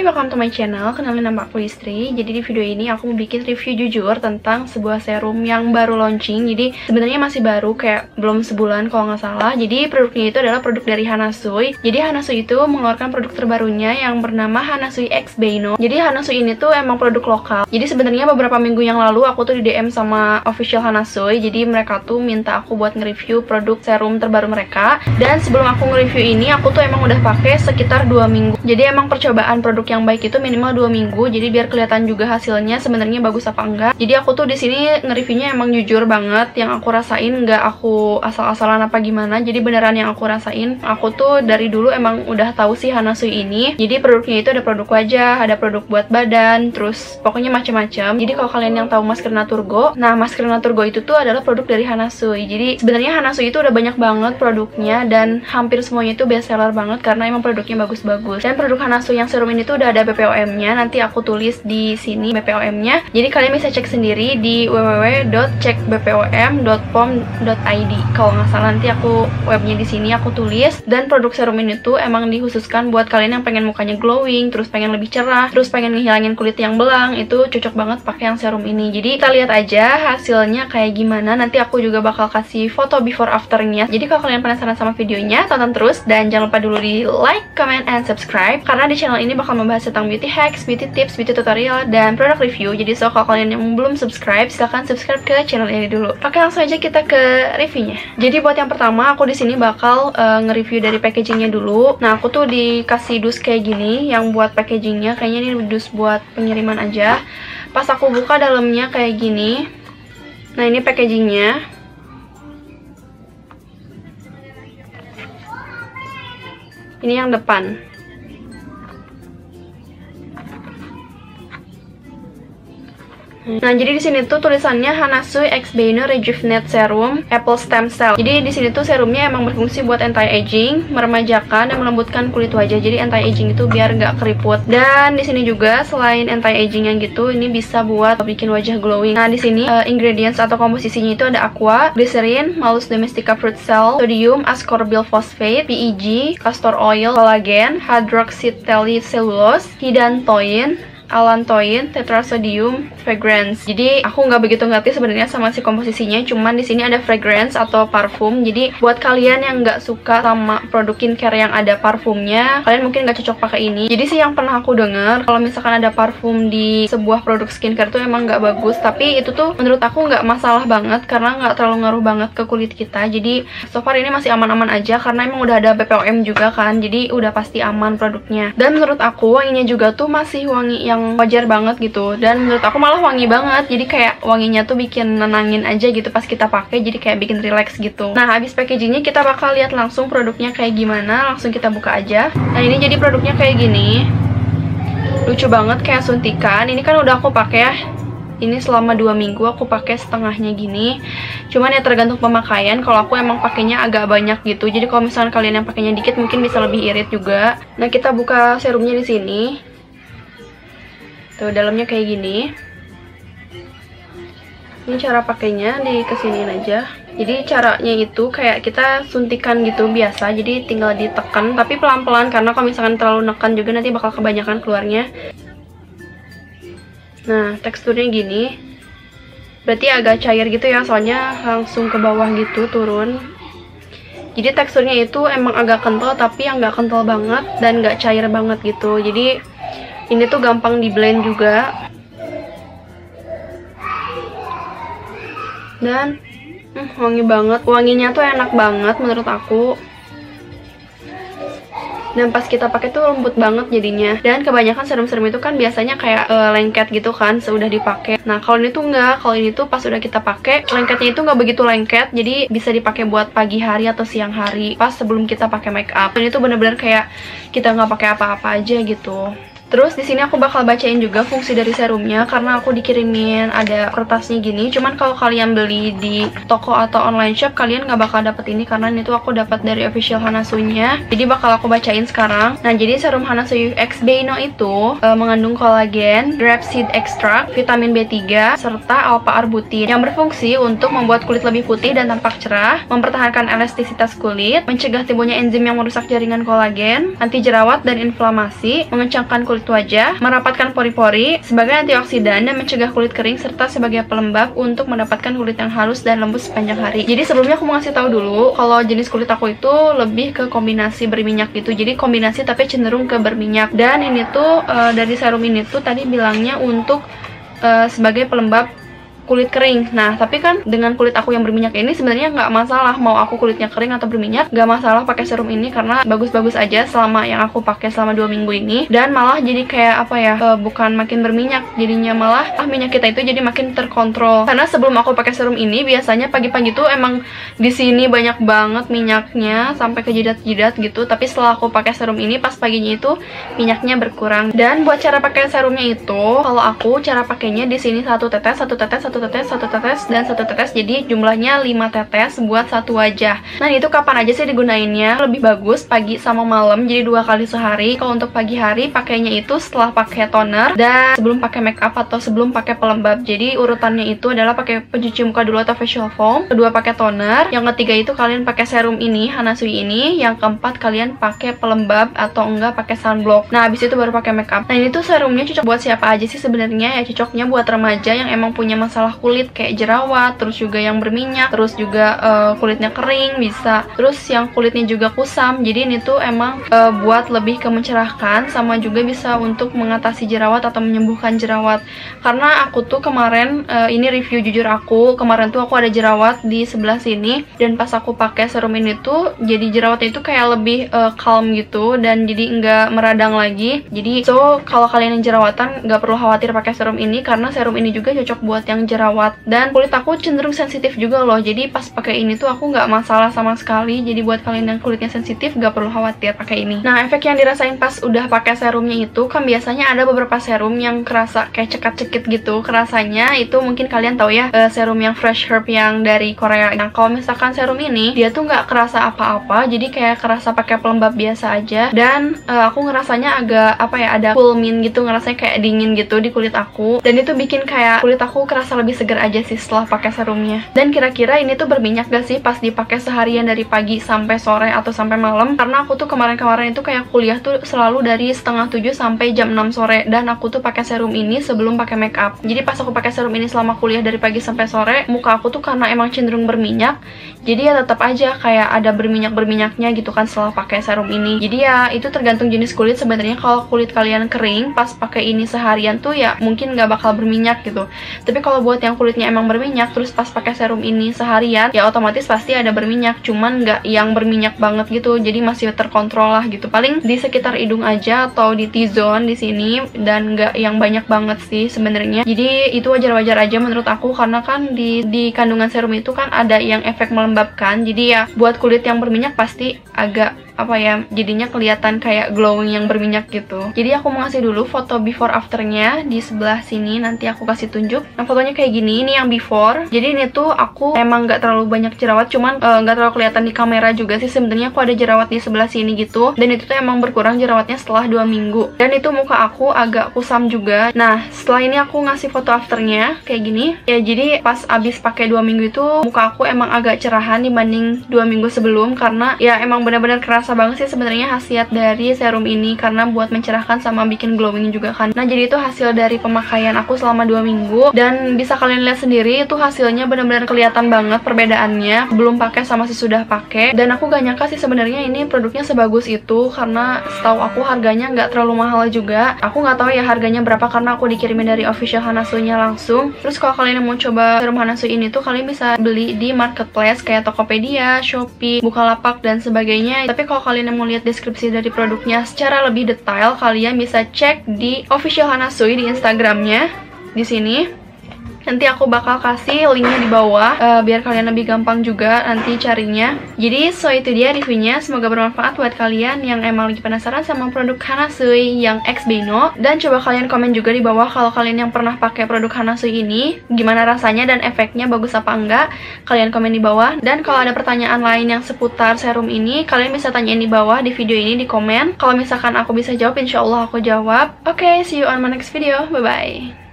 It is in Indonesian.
Hai, welcome to my channel. Kenalin nama aku Istri. Jadi di video ini aku mau bikin review jujur tentang sebuah serum yang baru launching. Jadi sebenarnya masih baru, kayak belum sebulan kalau nggak salah. Jadi produknya itu adalah produk dari Hanasui. Jadi Hanasui itu mengeluarkan produk terbarunya yang bernama Hanasui X Beino. Jadi Hanasui ini tuh emang produk lokal. Jadi sebenarnya beberapa minggu yang lalu aku tuh di DM sama official Hanasui. Jadi mereka tuh minta aku buat nge-review produk serum terbaru mereka. Dan sebelum aku nge-review ini, aku tuh emang udah pakai sekitar dua minggu. Jadi emang percobaan produk produk yang baik itu minimal dua minggu jadi biar kelihatan juga hasilnya sebenarnya bagus apa enggak. Jadi aku tuh di sini nge-reviewnya emang jujur banget yang aku rasain nggak aku asal-asalan apa gimana jadi beneran yang aku rasain aku tuh dari dulu emang udah tahu sih Hanasui ini. Jadi produknya itu ada produk wajah ada produk buat badan terus pokoknya macam-macam. Jadi kalau kalian yang tahu masker Naturgo nah masker Naturgo itu tuh adalah produk dari Hanasui. Jadi sebenarnya Hanasui itu udah banyak banget produknya dan hampir semuanya itu best seller banget karena emang produknya bagus-bagus. Dan produk Hanasui yang serum ini tuh udah ada BPOM-nya. Nanti aku tulis di sini BPOM-nya. Jadi kalian bisa cek sendiri di www.cekbpom.pom.id. Kalau nggak salah nanti aku webnya di sini aku tulis. Dan produk serum ini tuh emang dikhususkan buat kalian yang pengen mukanya glowing, terus pengen lebih cerah, terus pengen ngehilangin kulit yang belang. Itu cocok banget pakai yang serum ini. Jadi kita lihat aja hasilnya kayak gimana. Nanti aku juga bakal kasih foto before afternya. Jadi kalau kalian penasaran sama videonya, tonton terus dan jangan lupa dulu di like, comment, and subscribe karena di channel ini bakal membahas tentang beauty hacks, beauty tips, beauty tutorial, dan product review. Jadi so kalau kalian yang belum subscribe, silahkan subscribe ke channel ini dulu. Oke, langsung aja kita ke reviewnya. Jadi buat yang pertama, aku di sini bakal uh, nge-review dari packagingnya dulu. Nah, aku tuh dikasih dus kayak gini, yang buat packagingnya. Kayaknya ini dus buat pengiriman aja. Pas aku buka dalamnya kayak gini. Nah, ini packagingnya. Ini yang depan. Nah, jadi di sini tuh tulisannya Hanasui X Beino Rejuvenate Serum Apple Stem Cell. Jadi di sini tuh serumnya emang berfungsi buat anti-aging, meremajakan dan melembutkan kulit wajah. Jadi anti-aging itu biar nggak keriput. Dan di sini juga selain anti-aging yang gitu, ini bisa buat bikin wajah glowing. Nah, di sini uh, ingredients atau komposisinya itu ada aqua, glycerin, malus domestica fruit cell, sodium ascorbyl phosphate, PEG, castor oil, collagen, hydroxytellulose, hidantoin, allantoin, tetrasodium, fragrance. Jadi aku nggak begitu ngerti sebenarnya sama si komposisinya, cuman di sini ada fragrance atau parfum. Jadi buat kalian yang nggak suka sama produk skincare yang ada parfumnya, kalian mungkin nggak cocok pakai ini. Jadi sih yang pernah aku dengar kalau misalkan ada parfum di sebuah produk skincare tuh emang nggak bagus, tapi itu tuh menurut aku nggak masalah banget karena nggak terlalu ngaruh banget ke kulit kita. Jadi so far ini masih aman-aman aja karena emang udah ada BPOM juga kan, jadi udah pasti aman produknya. Dan menurut aku wanginya juga tuh masih wangi yang yang wajar banget gitu. Dan menurut aku malah wangi banget. Jadi kayak wanginya tuh bikin nenangin aja gitu pas kita pakai. Jadi kayak bikin relax gitu. Nah habis packagingnya kita bakal lihat langsung produknya kayak gimana. Langsung kita buka aja. Nah ini jadi produknya kayak gini. Lucu banget kayak suntikan. Ini kan udah aku pakai ya. Ini selama dua minggu aku pakai setengahnya gini. Cuman ya tergantung pemakaian. Kalau aku emang pakainya agak banyak gitu. Jadi kalau misalnya kalian yang pakainya dikit mungkin bisa lebih irit juga. Nah kita buka serumnya di sini Tuh dalamnya kayak gini. Ini cara pakainya di kesiniin aja. Jadi caranya itu kayak kita suntikan gitu biasa. Jadi tinggal ditekan tapi pelan-pelan karena kalau misalkan terlalu nekan juga nanti bakal kebanyakan keluarnya. Nah, teksturnya gini. Berarti agak cair gitu ya, soalnya langsung ke bawah gitu turun. Jadi teksturnya itu emang agak kental tapi yang nggak kental banget dan nggak cair banget gitu. Jadi ini tuh gampang di blend juga. Dan hmm, wangi banget. Wanginya tuh enak banget menurut aku. Dan pas kita pakai tuh lembut banget jadinya. Dan kebanyakan serum-serum itu kan biasanya kayak uh, lengket gitu kan sudah dipakai. Nah kalau ini tuh enggak. Kalau ini tuh pas udah kita pakai lengketnya itu nggak begitu lengket. Jadi bisa dipakai buat pagi hari atau siang hari pas sebelum kita pakai make up. Dan itu bener-bener kayak kita nggak pakai apa-apa aja gitu Terus di sini aku bakal bacain juga fungsi dari serumnya karena aku dikirimin ada kertasnya gini. Cuman kalau kalian beli di toko atau online shop kalian nggak bakal dapet ini karena ini tuh aku dapat dari official Hanasunya. Jadi bakal aku bacain sekarang. Nah jadi serum Hanasu X Beino itu e, mengandung kolagen, grapeseed extract, vitamin B3 serta alpha arbutin yang berfungsi untuk membuat kulit lebih putih dan tampak cerah, mempertahankan elastisitas kulit, mencegah timbulnya enzim yang merusak jaringan kolagen, anti jerawat dan inflamasi, mengencangkan kulit kulit wajah, merapatkan pori-pori, sebagai antioksidan dan mencegah kulit kering serta sebagai pelembab untuk mendapatkan kulit yang halus dan lembut sepanjang hari. Jadi sebelumnya aku mau ngasih tahu dulu kalau jenis kulit aku itu lebih ke kombinasi berminyak gitu. Jadi kombinasi tapi cenderung ke berminyak. Dan ini tuh uh, dari serum ini tuh tadi bilangnya untuk uh, sebagai pelembab kulit kering. Nah, tapi kan dengan kulit aku yang berminyak ini sebenarnya nggak masalah mau aku kulitnya kering atau berminyak, nggak masalah pakai serum ini karena bagus-bagus aja selama yang aku pakai selama dua minggu ini. Dan malah jadi kayak apa ya, uh, bukan makin berminyak, jadinya malah ah minyak kita itu jadi makin terkontrol. Karena sebelum aku pakai serum ini biasanya pagi-pagi tuh emang di sini banyak banget minyaknya sampai ke jidat-jidat gitu. Tapi setelah aku pakai serum ini pas paginya itu minyaknya berkurang. Dan buat cara pakai serumnya itu, kalau aku cara pakainya di sini satu tetes, satu tetes, satu tetes, satu tetes, dan satu tetes. Jadi jumlahnya 5 tetes buat satu wajah. Nah itu kapan aja sih digunainnya? Lebih bagus pagi sama malam jadi dua kali sehari. Kalau untuk pagi hari pakainya itu setelah pakai toner dan sebelum pakai make up atau sebelum pakai pelembab. Jadi urutannya itu adalah pakai pencuci muka dulu atau facial foam kedua pakai toner yang ketiga itu kalian pakai serum ini Hanasui ini yang keempat kalian pakai pelembab atau enggak pakai sunblock. Nah habis itu baru pakai make up nah ini tuh serumnya cocok buat siapa aja sih sebenarnya? Ya cocoknya buat remaja yang emang punya masalah masalah kulit kayak jerawat, terus juga yang berminyak, terus juga uh, kulitnya kering bisa, terus yang kulitnya juga kusam. Jadi ini tuh emang uh, buat lebih ke mencerahkan sama juga bisa untuk mengatasi jerawat atau menyembuhkan jerawat. Karena aku tuh kemarin uh, ini review jujur aku, kemarin tuh aku ada jerawat di sebelah sini dan pas aku pakai serum ini tuh jadi jerawatnya itu kayak lebih uh, calm gitu dan jadi nggak meradang lagi. Jadi so kalau kalian yang jerawatan nggak perlu khawatir pakai serum ini karena serum ini juga cocok buat yang jerawat. Dan kulit aku cenderung sensitif juga loh. Jadi pas pakai ini tuh aku nggak masalah sama sekali. Jadi buat kalian yang kulitnya sensitif nggak perlu khawatir pakai ini. Nah efek yang dirasain pas udah pakai serumnya itu kan biasanya ada beberapa serum yang kerasa kayak cekat-cekit gitu. Kerasanya itu mungkin kalian tahu ya uh, serum yang fresh herb yang dari Korea. Nah kalau misalkan serum ini dia tuh nggak kerasa apa-apa. Jadi kayak kerasa pakai pelembab biasa aja. Dan uh, aku ngerasanya agak apa ya ada cool mint gitu. Ngerasanya kayak dingin gitu di kulit aku. Dan itu bikin kayak kulit aku kerasa lebih segar aja sih setelah pakai serumnya. Dan kira-kira ini tuh berminyak gak sih pas dipakai seharian dari pagi sampai sore atau sampai malam? Karena aku tuh kemarin-kemarin itu kayak kuliah tuh selalu dari setengah 7 sampai jam 6 sore dan aku tuh pakai serum ini sebelum pakai make up. Jadi pas aku pakai serum ini selama kuliah dari pagi sampai sore, muka aku tuh karena emang cenderung berminyak, jadi ya tetap aja kayak ada berminyak-berminyaknya gitu kan setelah pakai serum ini. Jadi ya itu tergantung jenis kulit. Sebenarnya kalau kulit kalian kering pas pakai ini seharian tuh ya mungkin nggak bakal berminyak gitu. Tapi kalau buat yang kulitnya emang berminyak terus pas pakai serum ini seharian ya otomatis pasti ada berminyak. Cuman nggak yang berminyak banget gitu. Jadi masih terkontrol lah gitu. Paling di sekitar hidung aja atau di T-zone di sini dan nggak yang banyak banget sih sebenarnya. Jadi itu wajar-wajar aja menurut aku karena kan di di kandungan serum itu kan ada yang efek melembabkan jadi ya buat kulit yang berminyak pasti agak apa ya jadinya kelihatan kayak glowing yang berminyak gitu. Jadi aku mau ngasih dulu foto before afternya di sebelah sini. Nanti aku kasih tunjuk. Nah fotonya kayak gini ini yang before. Jadi ini tuh aku emang nggak terlalu banyak jerawat cuman eh, nggak uh, terlalu kelihatan di kamera juga sih. Sebenarnya aku ada jerawat di sebelah sini gitu. Dan itu tuh emang berkurang jerawatnya setelah dua minggu. Dan itu muka aku agak kusam juga. Nah setelah ini aku ngasih foto afternya kayak gini. Ya jadi pas abis pakai dua minggu itu muka aku emang agak cerahan dibanding dua minggu sebelum. Karena ya emang benar-benar keras kerasa banget sih sebenarnya khasiat dari serum ini karena buat mencerahkan sama bikin glowing juga kan. Nah jadi itu hasil dari pemakaian aku selama dua minggu dan bisa kalian lihat sendiri itu hasilnya benar-benar kelihatan banget perbedaannya. Belum pakai sama sesudah pakai dan aku gak nyangka sih sebenarnya ini produknya sebagus itu karena setahu aku harganya nggak terlalu mahal juga. Aku nggak tahu ya harganya berapa karena aku dikirimin dari official Hanasunya langsung. Terus kalau kalian mau coba serum Hanasu ini tuh kalian bisa beli di marketplace kayak Tokopedia, Shopee, Bukalapak dan sebagainya. Tapi kalau kalau kalian mau lihat deskripsi dari produknya secara lebih detail, kalian bisa cek di official Hanasui di Instagramnya di sini. Nanti aku bakal kasih linknya di bawah uh, biar kalian lebih gampang juga nanti carinya. Jadi so itu dia reviewnya. Semoga bermanfaat buat kalian yang emang lagi penasaran sama produk Hanasui yang X Beno dan coba kalian komen juga di bawah kalau kalian yang pernah pakai produk Hanasui ini gimana rasanya dan efeknya bagus apa enggak. Kalian komen di bawah dan kalau ada pertanyaan lain yang seputar serum ini kalian bisa tanyain di bawah di video ini di komen. Kalau misalkan aku bisa jawab insya Allah aku jawab. Oke, okay, see you on my next video. Bye bye.